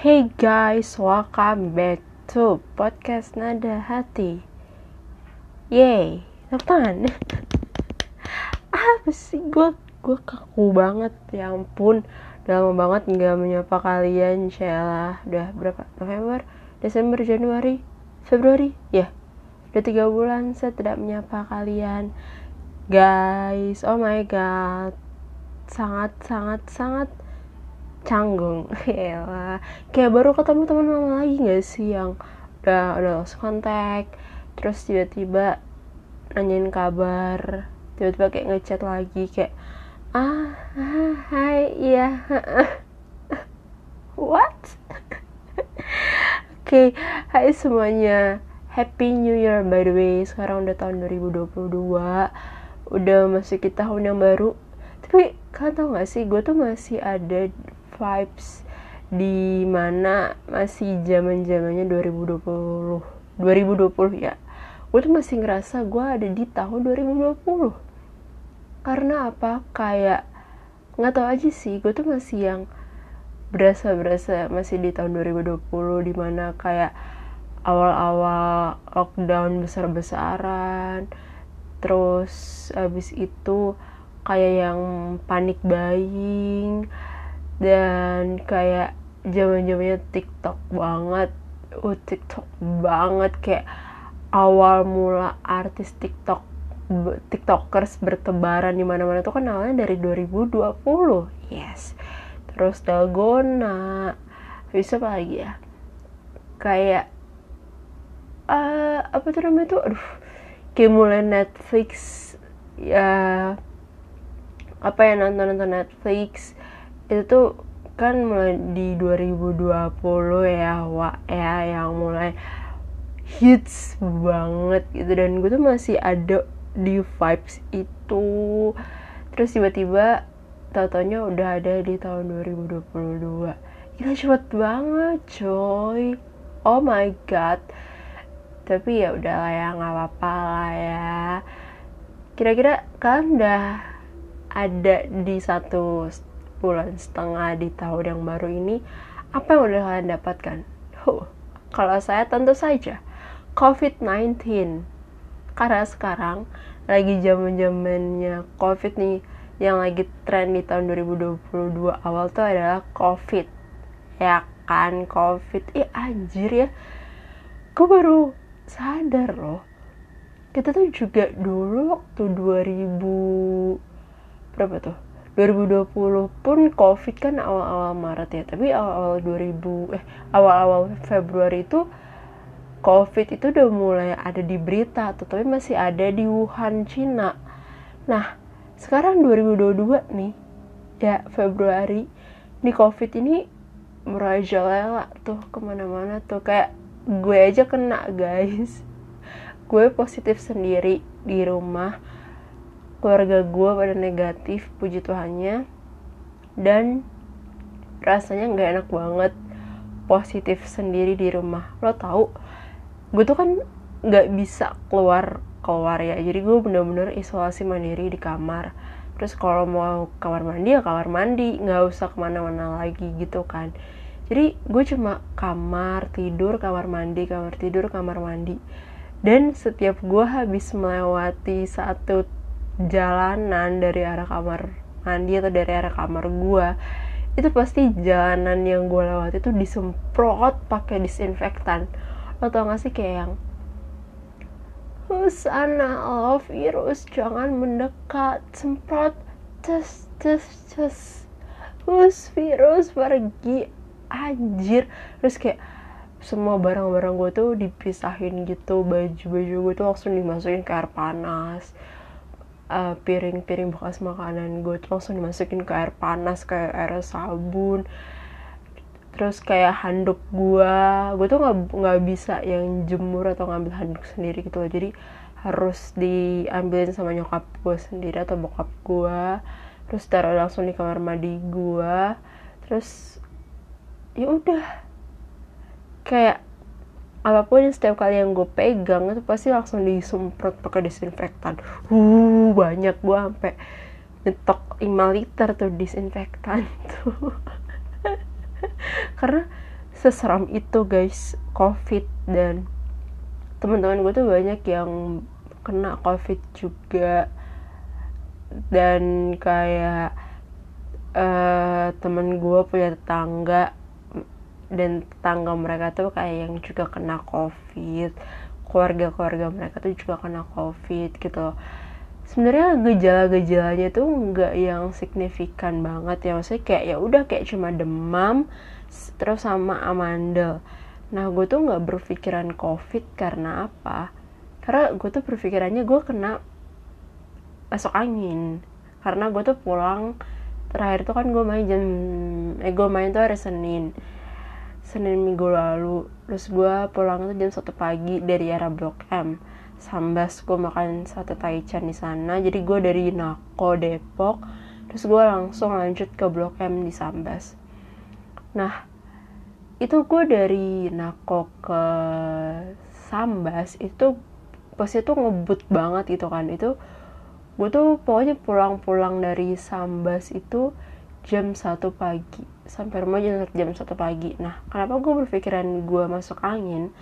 Hey guys, welcome back to podcast Nada Hati. Yay, tangan. Apa sih? Gue gue kaku banget ya ampun. Udah lama banget nggak menyapa kalian Sheila udah berapa? November? Desember? Januari? Februari? Ya udah tiga bulan saya tidak menyapa kalian. Guys oh my god. Sangat sangat sangat canggung. Ya kayak baru ketemu teman mama lagi nggak sih yang udah udah lost kontak terus tiba-tiba nanyain kabar tiba-tiba kayak ngechat lagi kayak ah, ah hai iya. What? Oke okay. hai semuanya. Happy new year by the way. Sekarang udah tahun 2022 udah masuk kita tahun yang baru. Tapi kalian tau gak sih gue tuh masih ada vibes di mana masih zaman zamannya 2020 2020 ya. Gue tuh masih ngerasa gue ada di tahun 2020 karena apa? Kayak nggak tahu aja sih gue tuh masih yang berasa berasa masih di tahun 2020 di mana kayak awal-awal lockdown besar-besaran terus abis itu kayak yang panik buying dan kayak zaman zamannya TikTok banget. Uh TikTok banget. Kayak awal mula artis TikTok tiktokers bertebaran di mana-mana itu kan awalnya dari 2020 yes. Terus dalgona. Bisa apa lagi ya? Kayak uh, apa tuh namanya tuh? Aduh. Kayak mulai Netflix ya apa ya nonton nonton Netflix itu tuh kan mulai di 2020 ya wa ya yang mulai hits banget gitu. Dan gue tuh masih ada di vibes itu. Terus tiba-tiba tau-taunya udah ada di tahun 2022 kita cepet banget coy. Oh my god. Tapi ya udahlah ya nggak apa-apa lah ya. Kira-kira kalian udah ada di satu bulan setengah di tahun yang baru ini apa yang udah kalian dapatkan? Huh, kalau saya tentu saja COVID-19 karena sekarang lagi zaman zamannya covid nih yang lagi tren di tahun 2022 awal tuh adalah covid. Ya kan covid. Ih anjir ya. Gue baru sadar loh? Kita tuh juga dulu waktu 2000 berapa tuh 2020 pun covid kan awal-awal Maret ya tapi awal-awal 2000 eh awal-awal Februari itu COVID itu udah mulai ada di berita, tetapi masih ada di Wuhan, Cina. Nah, sekarang 2022 nih, ya Februari, nih COVID ini merajalela tuh ke mana-mana tuh. Kayak gue aja kena guys. Gue positif sendiri di rumah. Keluarga gue pada negatif, puji Tuhannya. Dan rasanya nggak enak banget positif sendiri di rumah. Lo tau, gue tuh kan nggak bisa keluar keluar ya. Jadi gue bener-bener isolasi mandiri di kamar. Terus kalau mau kamar mandi ya kamar mandi. Nggak usah ke mana-mana lagi gitu kan. Jadi gue cuma kamar tidur kamar mandi kamar tidur kamar mandi. Dan setiap gue habis melewati satu jalanan dari arah kamar mandi atau dari arah kamar gue itu pasti jalanan yang gue lewati itu disemprot pakai disinfektan. Lo tau gak sih kayak yang Husana Allah virus jangan mendekat. Semprot tes tes tes. Hus virus pergi. Anjir. Terus kayak semua barang-barang gue tuh dipisahin gitu baju-baju gue tuh langsung dimasukin ke air panas piring-piring uh, bekas makanan gue tuh langsung dimasukin ke air panas kayak air sabun. Terus kayak handuk gua gua tuh nggak nggak bisa yang jemur atau ngambil handuk sendiri gitu loh. Jadi harus diambilin sama nyokap gue sendiri atau bokap gue. Terus taruh langsung di kamar mandi gue. Terus ya udah. Kayak apa pun setiap kali yang gue pegang itu pasti langsung disemprot pakai disinfektan. Uh banyak gue sampai nyetok 5 liter tuh disinfektan tuh. Karena seseram itu guys covid dan teman-teman gue tuh banyak yang kena covid juga. Dan kayak uh, temen gue punya tetangga dan tetangga mereka tuh kayak yang juga kena covid. Keluarga-keluarga mereka tuh juga kena covid gitu sebenarnya gejala-gejalanya tuh nggak yang signifikan banget ya. Maksudnya kayak ya udah kayak cuma demam terus sama amandel. Nah gue tuh nggak berpikiran covid karena apa? Karena gue tuh berpikirannya gue kena masuk angin. Karena gue tuh pulang terakhir tuh kan gue main jam eh gue main tuh hari senin senin minggu lalu. Terus gue pulang tuh jam satu pagi dari arah blok M. Sambas gue makan sate taichan di sana. Jadi gue dari Nako Depok. Terus gue langsung lanjut ke Blok M di Sambas nah itu gue dari Nako ke Sambas itu pasti tuh ngebut banget gitu kan. Itu gue tuh pokoknya pulang-pulang dari Sambas itu jam satu pagi sampai rumah jam jam satu pagi. Nah kenapa gue berpikiran gue masuk angin?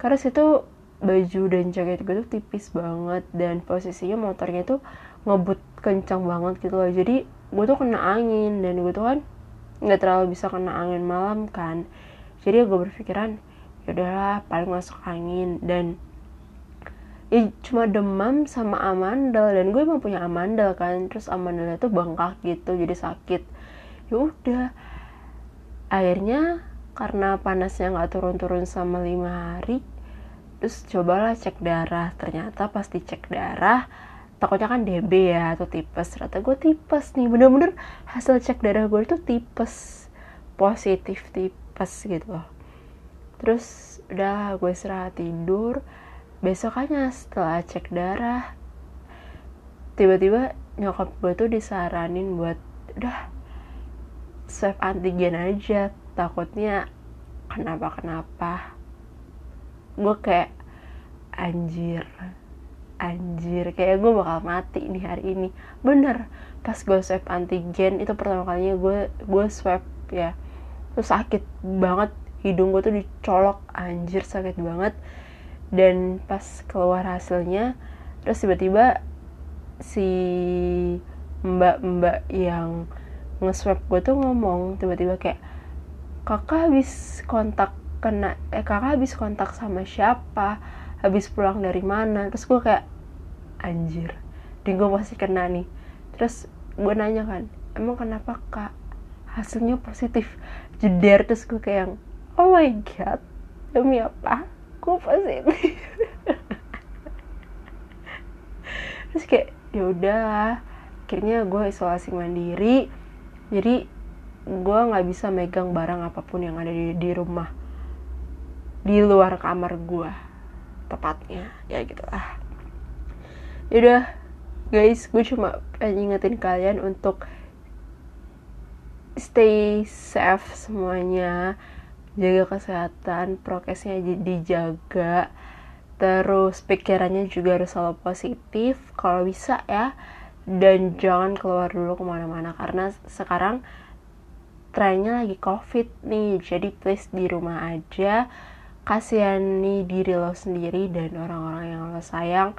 Karena situ baju dan jaket gue tuh tipis banget dan posisinya motornya tuh ngebut kencang banget gitu loh. Jadi gue tuh kena angin dan gue tuh kan nggak terlalu bisa kena angin malam kan. Jadi gue berpikiran yaudahlah paling masuk angin. Dan ya cuma demam sama amandel dan gue emang punya amandel kan. Terus amandelnya tuh bengkak gitu jadi sakit. Ya udah akhirnya karena panasnya nggak turun-turun sama lima hari terus cobalah cek darah. Ternyata pas dicek darah takutnya kan DB ya atau tipes. Ternyata gue tipes nih bener-bener hasil cek darah gue itu tipes. Positif tipes gitu loh. Terus udah gue istirahat tidur. Besokannya setelah cek darah tiba-tiba nyokap gue tuh disaranin buat udah swab antigen aja. Takutnya kenapa kenapa gue kayak anjir anjir. Kayak gue bakal mati di hari ini. Bener pas gue swab antigen itu pertama kalinya gue gue swab ya terus sakit banget. Hidung gue tuh dicolok anjir sakit banget. Dan pas keluar hasilnya terus tiba-tiba si mbak-mbak yang nge-swab gue tuh ngomong tiba-tiba kayak kakak habis kontak kena eh kakak habis kontak sama siapa? Habis pulang dari mana? Terus gue kayak anjir dan gue masih kena nih. Terus gue nanya kan emang kenapa kak? Hasilnya positif. Jeder terus gue kayak oh my god demi apa gue positif? Terus kayak ya udah akhirnya gue isolasi mandiri jadi gue nggak bisa megang barang apa pun yang ada di, di rumah. Di luar kamar gue tepatnya. Ya gitu lah. Yaudah guys gue cuma ingetin kalian untuk stay safe semuanya. Jaga kesehatan prokesnya dijaga. Terus pikirannya juga harus selalu positif kalau bisa ya dan jangan keluar dulu ke mana-mana karena sekarang trennya lagi covid nih. Jadi please di rumah aja kasihani diri lo sendiri dan orang-orang yang lo sayang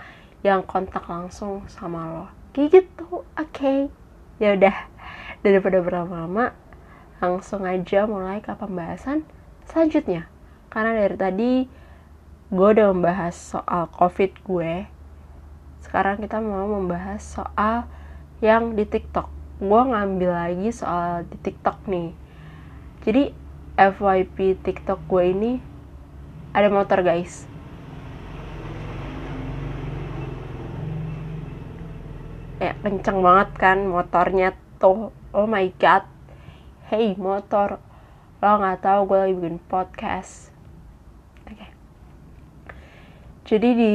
yang kontak langsung sama lo. Kayak gitu oke. Okay. ya udah daripada berlama-lama langsung aja mulai ke pembahasan selanjutnya. Karena dari tadi gue udah membahas soal covid gue sekarang kita mau membahas soal yang di tiktok. Gue ngambil lagi soal di tiktok nih. Jadi FYP tiktok gue ini ada motor guys. Ya kenceng banget kan motornya tuh. Oh my god. Hey motor. Lo nggak tahu gue lagi bikin podcast. Oke. Okay. jadi di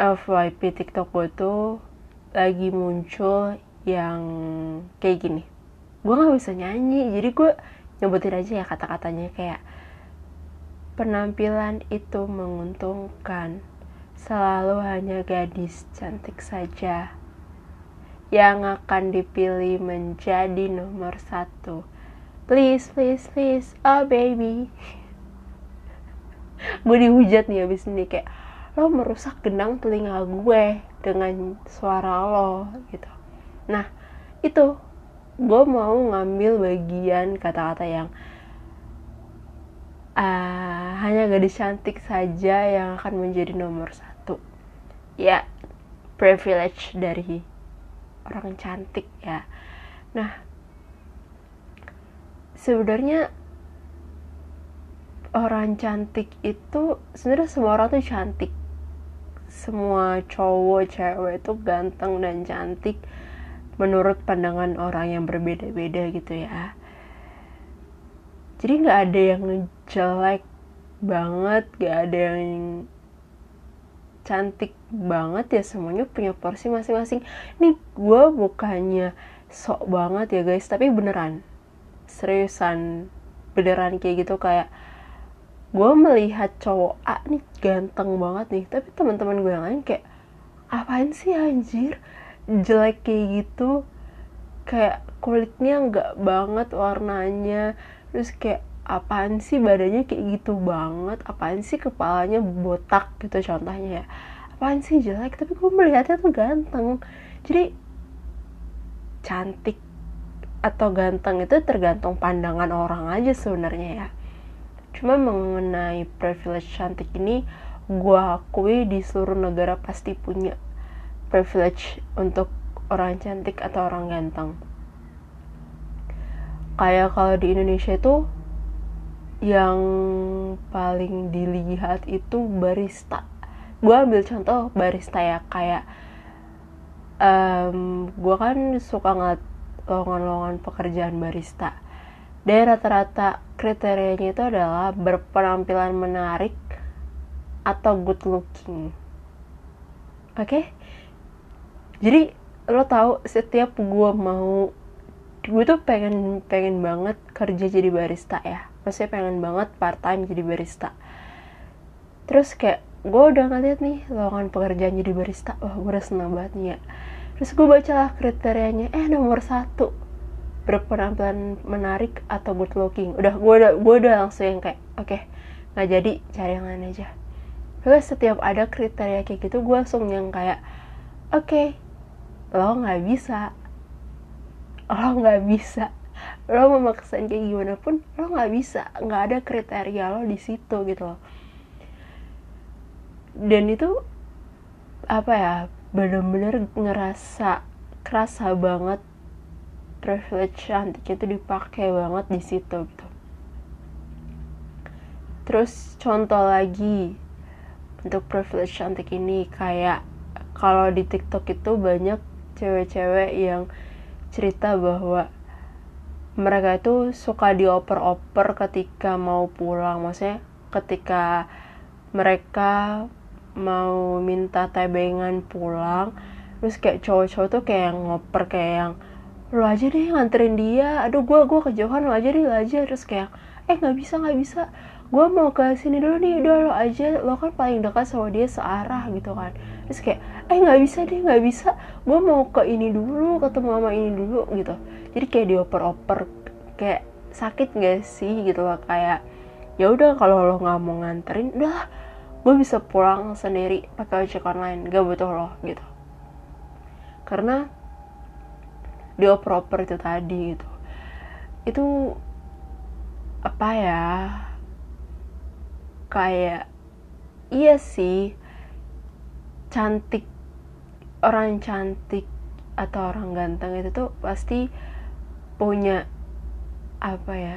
FYP TikTok gue tuh lagi muncul yang kayak gini gue nggak bisa nyanyi jadi gue nyebutin aja ya kata-katanya kayak Penampilan itu menguntungkan, selalu hanya gadis cantik saja yang akan dipilih menjadi nomor satu. Please, please, please, oh baby. gue dihujat nih abis ini kayak lo merusak genang telinga gue dengan suara lo gitu. Nah itu gue mau ngambil bagian kata-kata yang uh, hanya gadis cantik saja yang akan menjadi nomor satu. Ya privilege dari orang cantik ya. Nah sebenarnya orang cantik itu sebenarnya semua orang tuh cantik semua cowok cewek itu ganteng dan cantik menurut pandangan orang yang berbeda-beda gitu ya. Jadi nggak ada yang jelek banget gak ada yang cantik banget ya semuanya punya porsi masing-masing. Nih gue bukannya sok banget ya guys tapi beneran. Seriusan beneran kayak gitu kayak gue melihat cowok A nih ganteng banget nih tapi teman-teman gue yang lain kayak apaan sih anjir? Jelek kayak gitu. Kayak kulitnya nggak banget warnanya terus kayak apaan sih badannya kayak gitu banget? Apaan sih kepalanya botak? gitu contohnya ya. Apaan sih jelek? Tapi gue melihatnya tuh ganteng. Jadi cantik atau ganteng itu tergantung pandangan orang aja sebenarnya ya Cuma mengenai privilege cantik ini, gue akui di seluruh negara pasti punya privilege untuk orang cantik atau orang ganteng. Kayak kalau di Indonesia itu yang paling dilihat itu barista. Gue ambil contoh barista ya kayak um, gue kan suka ngeliat lowongan-lowongan pekerjaan barista dan rata-rata kriterianya itu adalah berpenampilan menarik atau good looking. Oke? Okay? Jadi lo tahu setiap gue mau gue tuh pengen pengen banget kerja jadi barista ya maksudnya pengen banget part time jadi barista terus kayak gue udah ngeliat nih lowongan pekerjaan jadi barista wah gue udah seneng banget nih ya terus gue bacalah kriterianya eh nomor satu berpenampilan menarik atau good looking. Udah gue udah gue udah langsung yang kayak oke okay, nggak jadi cari yang lain aja. Terus setiap ada kriteria kayak gitu gue langsung yang kayak oke okay, lo nggak bisa. Lo nggak bisa. Lo memaksain kayak gimana pun lo nggak bisa. Nggak ada kriteria lo di situ gitu loh. Dan itu apa ya bener-bener ngerasa kerasa banget privilege cantik itu dipakai banget di situ gitu. Terus contoh lagi untuk privilege cantik ini kayak kalau di TikTok itu banyak cewek-cewek yang cerita bahwa mereka itu suka dioper-oper ketika mau pulang. Maksudnya ketika mereka mau minta tebengan pulang terus kayak cowok-cowok tuh kayak ngoper kayak yang lo aja deh nganterin dia. Aduh gue gue kejauhan lo aja deh lo aja. Terus kayak eh nggak bisa nggak bisa. Gue mau ke sini dulu nih. Udah lo aja. Lo kan paling dekat sama dia searah gitu kan. Terus kayak eh nggak bisa deh nggak bisa. Gue mau ke ini dulu ketemu mama ini dulu gitu. Jadi kayak dioper-oper kayak sakit gak sih gitu loh. Kayak ya udah kalau lo nggak mau nganterin udah gue bisa pulang sendiri pakai ojek online. Gak butuh lo gitu. Karena dioper-oper itu tadi gitu. Itu apa ya kayak iya sih cantik orang cantik atau orang ganteng itu tuh pasti punya apa ya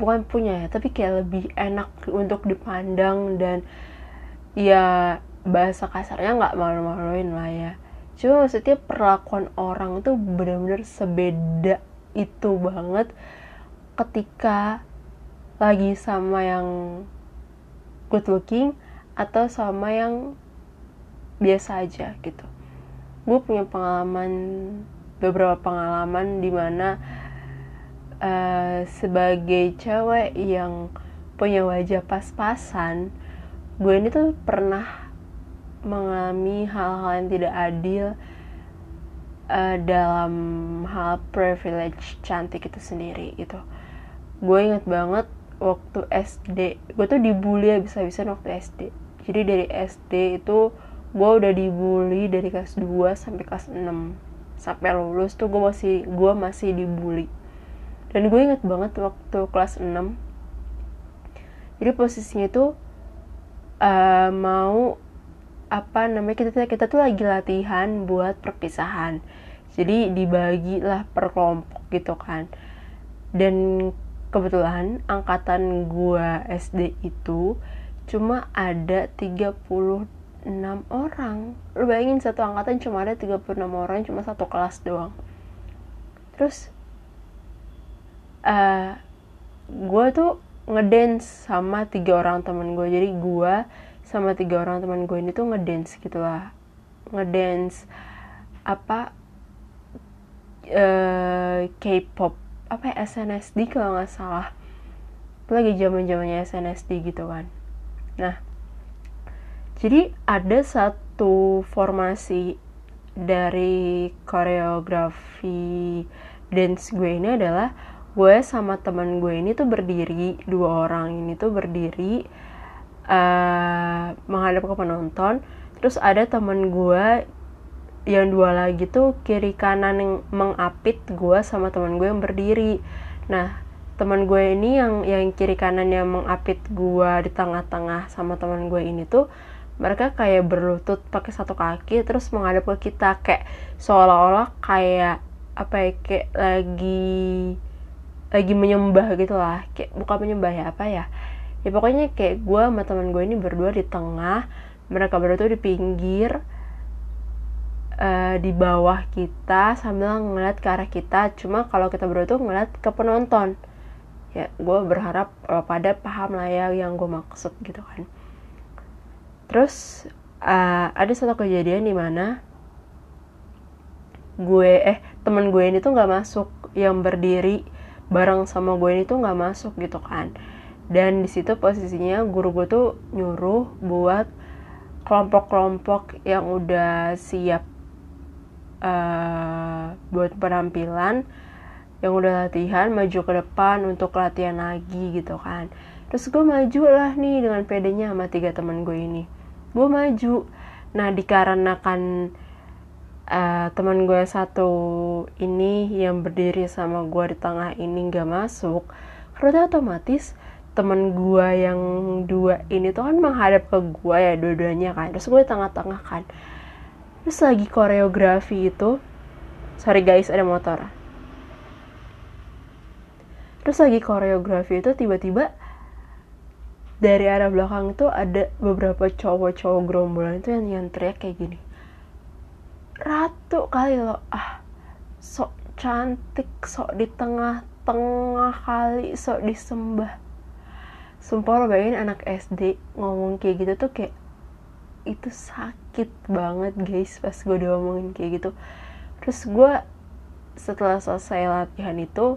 bukan punya ya tapi kayak lebih enak untuk dipandang dan ya bahasa kasarnya nggak malu-maluin lah ya cuma maksudnya perlakuan orang itu benar-benar sebeda itu banget ketika lagi sama yang good looking atau sama yang biasa aja gitu. Gue punya pengalaman beberapa pengalaman di mana uh, eh, sebagai cewek yang punya wajah pas-pasan gue ini tuh pernah mengalami hal-hal yang tidak adil uh, dalam hal privilege cantik itu sendiri gitu. Gue inget banget waktu SD gue tuh dibully habis-habisan waktu SD jadi dari SD itu gue udah dibully dari kelas 2 sampai kelas 6 sampai lulus tuh gue masih gue masih dibully. Dan gue inget banget waktu kelas 6 jadi posisinya tuh uh, mau apa namanya kita kita tuh lagi latihan buat perpisahan. Jadi dibagi lah per kelompok gitu kan. Dan kebetulan angkatan gua SD itu cuma ada 36 orang. Lu bayangin satu angkatan cuma ada 36 orang cuma satu kelas doang. Terus uh, gue tuh ngedance sama tiga orang temen gue jadi gue sama tiga orang teman gue ini tuh ngedance gitu lah. Ngedance apa uh, K-pop apa ya SNSD kalau nggak salah. Lagi zaman zamannya SNSD gitu kan. Nah jadi ada satu formasi dari koreografi dance gue ini adalah gue sama teman gue ini tuh berdiri dua orang ini tuh berdiri uh, menghadap ke penonton. Terus ada teman gue yang dua lagi tuh kiri kanan yang mengapit gue sama teman gue yang berdiri. Nah teman gue ini yang yang kiri kanan yang mengapit gue di tengah-tengah sama teman gue ini tuh mereka kayak berlutut pakai satu kaki terus menghadap ke kita. Kayak seolah-olah kayak apa ya kayak lagi lagi menyembah gitu lah. Kayak bukan menyembah ya apa ya ya pokoknya kayak gue sama teman gue ini berdua di tengah mereka berdua tuh di pinggir uh, di bawah kita sambil ngeliat ke arah kita. Cuma kalau kita berdua tuh ngeliat ke penonton. Ya gue berharap uh, pada paham lah ya yang gue maksud gitu kan. Terus uh, ada satu kejadian di mana gue eh temen gue ini tuh nggak masuk. Yang berdiri bareng sama gue ini tuh nggak masuk gitu kan dan di situ posisinya guru gue tuh nyuruh buat kelompok-kelompok yang udah siap uh, buat penampilan yang udah latihan maju ke depan untuk latihan lagi gitu kan. Terus gue maju lah nih dengan pedenya sama tiga teman gue ini. Gue maju. Nah dikarenakan uh, teman gue satu ini yang berdiri sama gue di tengah ini nggak masuk karena otomatis teman gue yang dua ini tuh kan menghadap ke gue ya dua-duanya kan. Terus gue tengah-tengah kan. Terus lagi koreografi itu sorry guys ada motor. Terus lagi koreografi itu tiba-tiba dari arah belakang itu ada beberapa cowok-cowok gerombolan itu yang yang teriak kayak gini. Ratu kali lo ah sok cantik sok di tengah-tengah kali sok disembah sumpah lo bayangin anak SD ngomong kayak gitu tuh kayak itu sakit banget guys pas gue diomongin kayak gitu. Terus gue setelah selesai latihan itu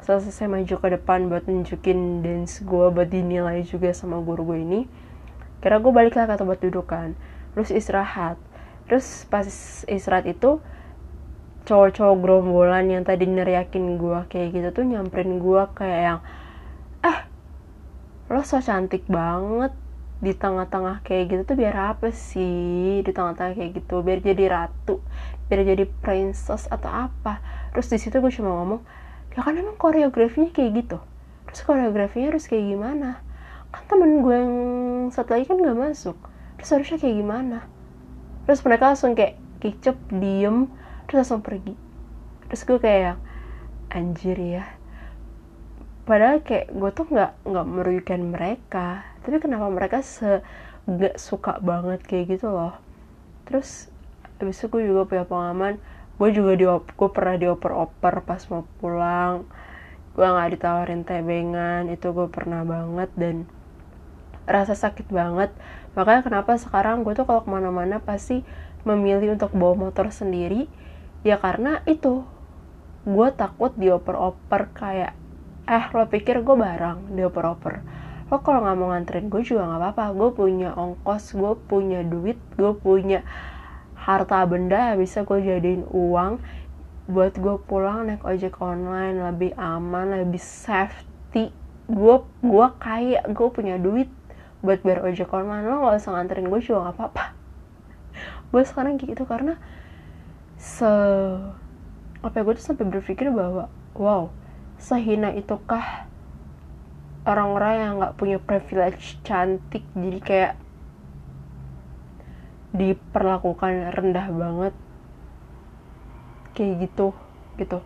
setelah selesai maju ke depan buat nunjukin dance gue buat dinilai juga sama guru gue ini kira gue balik lah ke tempat duduk kan terus istirahat. Terus pas istirahat itu cowok-cowok gerombolan yang tadi neriakin gue kayak gitu tuh nyamperin gue kayak yang lo so cantik banget di tengah-tengah kayak gitu tuh biar apa sih? Di tengah-tengah kayak gitu biar jadi ratu biar jadi princess atau apa. Terus di situ gue cuma ngomong ya kan emang koreografinya kayak gitu? Terus koreografinya harus kayak gimana? Kan temen gue yang satu lagi kan gak masuk. Terus harusnya kayak gimana? Terus mereka langsung kayak kicep diem terus langsung pergi. Terus gue kayak anjir ya padahal kayak gue tuh nggak nggak merugikan mereka. Tapi kenapa mereka se gak suka banget kayak gitu loh? Terus abis itu gue juga punya pengalaman gue juga di gue pernah dioper-oper pas mau pulang. Gue nggak ditawarin tebengan itu gue pernah banget dan rasa sakit banget. Makanya kenapa sekarang gue tuh kalau ke mana-mana pasti memilih untuk bawa motor sendiri? Ya karena itu gue takut dioper-oper kayak eh lo pikir gue barang dioper-oper lo kalau nggak mau nganterin gue juga nggak apa-apa. Gue punya ongkos gue punya duit gue punya harta benda bisa gue jadiin uang buat gue pulang naik ojek online lebih aman lebih safety. Gue gue kaya gue punya duit buat bayar ojek online. Lo gak usah nganterin gue juga gak apa-apa. Gue sekarang gitu karena se apa ya gue tuh sampai berpikir bahwa wow sehina itukah orang-orang yang nggak punya privilege cantik? Jadi kayak diperlakukan rendah banget. Kayak gitu gitu.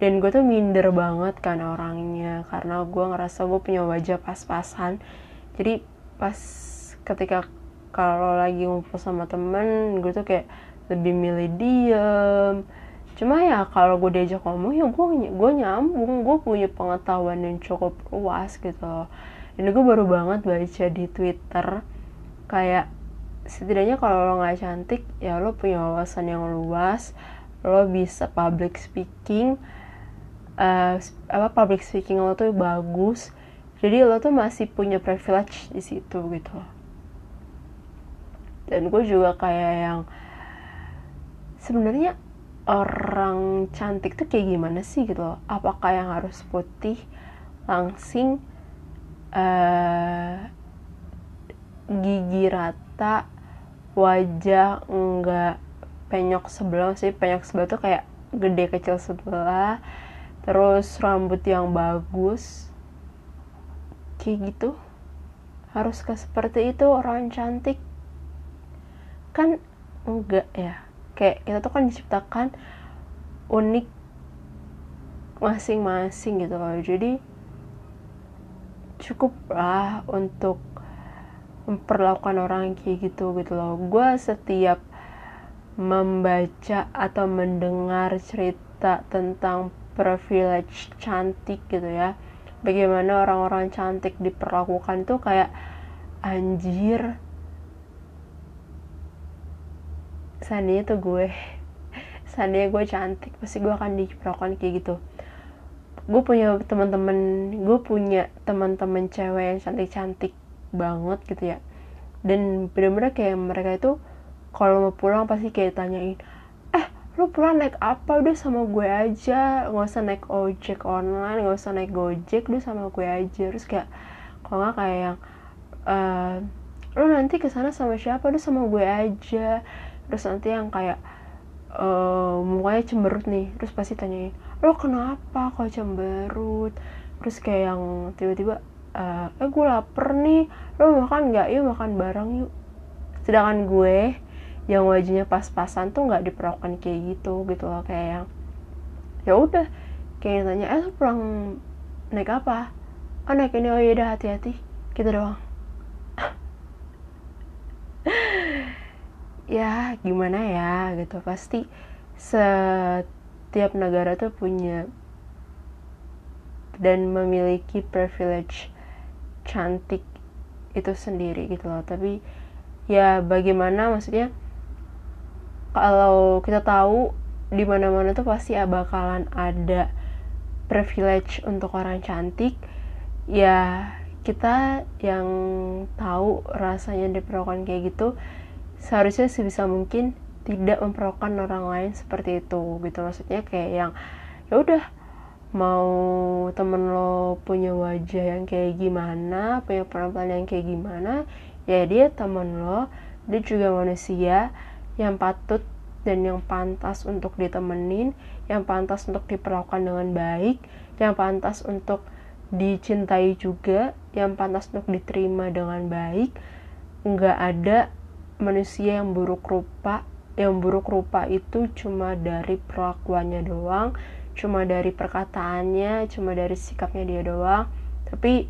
Dan gue tuh minder banget kan orangnya karena gue ngerasa gue punya wajah pas-pasan. Jadi pas ketika kalau lagi ngumpul sama temen gue tuh kayak lebih milih diem cuma ya kalau gue diajak ngomong ya gue gue nyambung gue punya pengetahuan yang cukup luas gitu. Dan gue baru banget baca di twitter kayak setidaknya kalau lo nggak cantik ya lo punya wawasan yang luas lo bisa public speaking uh, apa public speaking lo tuh bagus. Jadi lo tuh masih punya privilege di situ gitu. Dan gue juga kayak yang sebenarnya orang cantik tuh kayak gimana sih gitu loh? Apakah yang harus putih langsing uh, gigi rata wajah enggak penyok sebelah sih? Penyok sebelah tuh kayak gede kecil sebelah. Terus rambut yang bagus. Kayak gitu. Haruskah seperti itu orang cantik? Kan enggak ya kayak kita tuh kan diciptakan unik masing-masing gitu loh. Jadi cukup lah untuk memperlakukan orang kayak gitu gitu loh. Gue setiap membaca atau mendengar cerita tentang privilege cantik gitu ya bagaimana orang-orang cantik diperlakukan tuh kayak anjir seandainya tuh gue. Seandainya gue cantik pasti gue akan diperlakukan kayak gitu. Gue punya teman-teman gue punya teman-teman cewek yang cantik-cantik banget gitu ya. Dan bener-bener kayak mereka itu kalau mau pulang pasti kayak tanyain lu pulang naik apa? Udah sama gue aja. Nggak usah naik ojek online nggak usah naik gojek udah sama gue aja. Terus kayak kalau nggak kayak yang uh, lu nanti ke sana sama siapa? Udah sama gue aja terus nanti yang kayak uh, mukanya cemberut nih terus pasti tanyain lo kenapa kok cemberut? Terus kayak yang tiba-tiba uh, eh gue lapar nih lo makan nggak? Yuk makan bareng yuk. Sedangkan gue yang wajahnya pas-pasan tuh nggak diperlakukan kayak gitu gitu loh kayak yang ya udah kayak tanya eh lu pulang naik apa? Oh naik ini oh yaudah hati-hati gitu doang ya gimana ya gitu. Pasti setiap negara tuh punya dan memiliki privilege cantik itu sendiri gitu loh. Tapi ya bagaimana maksudnya kalau kita tahu di mana-mana tuh pasti bakalan ada privilege untuk orang cantik. Ya kita yang tahu rasanya diperlakukan kayak gitu seharusnya sebisa mungkin tidak memperlakukan orang lain seperti itu gitu maksudnya kayak yang ya udah mau temen lo punya wajah yang kayak gimana punya penampilan yang kayak gimana ya dia temen lo dia juga manusia yang patut dan yang pantas untuk ditemenin, yang pantas untuk diperlakukan dengan baik, yang pantas untuk dicintai juga, yang pantas untuk diterima dengan baik. Nggak ada manusia yang buruk rupa, yang buruk rupa itu cuma dari perlakuannya doang, cuma dari perkataannya, cuma dari sikapnya dia doang, tapi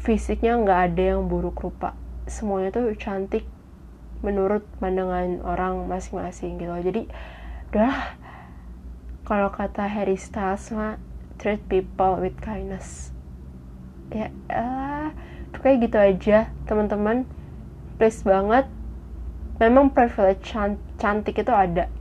fisiknya nggak ada yang buruk rupa. Semuanya tuh cantik, menurut pandangan orang masing-masing gitu. Jadi udah kalau kata Harry Styles mah treat people with kindness. Ya uh, kayak gitu aja teman-teman please banget memang privilege cantik itu ada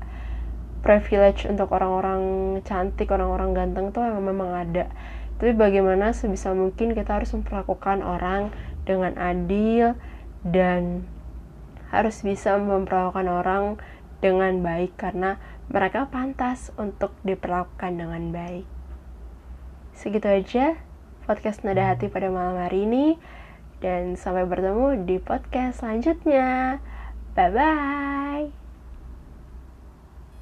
privilege untuk orang-orang cantik orang-orang ganteng tuh memang, ada tapi bagaimana sebisa mungkin kita harus memperlakukan orang dengan adil dan harus bisa memperlakukan orang dengan baik karena mereka pantas untuk diperlakukan dengan baik. Segitu aja podcast Nada Hati pada malam hari ini. Dan sampai bertemu di podcast selanjutnya. Bye bye.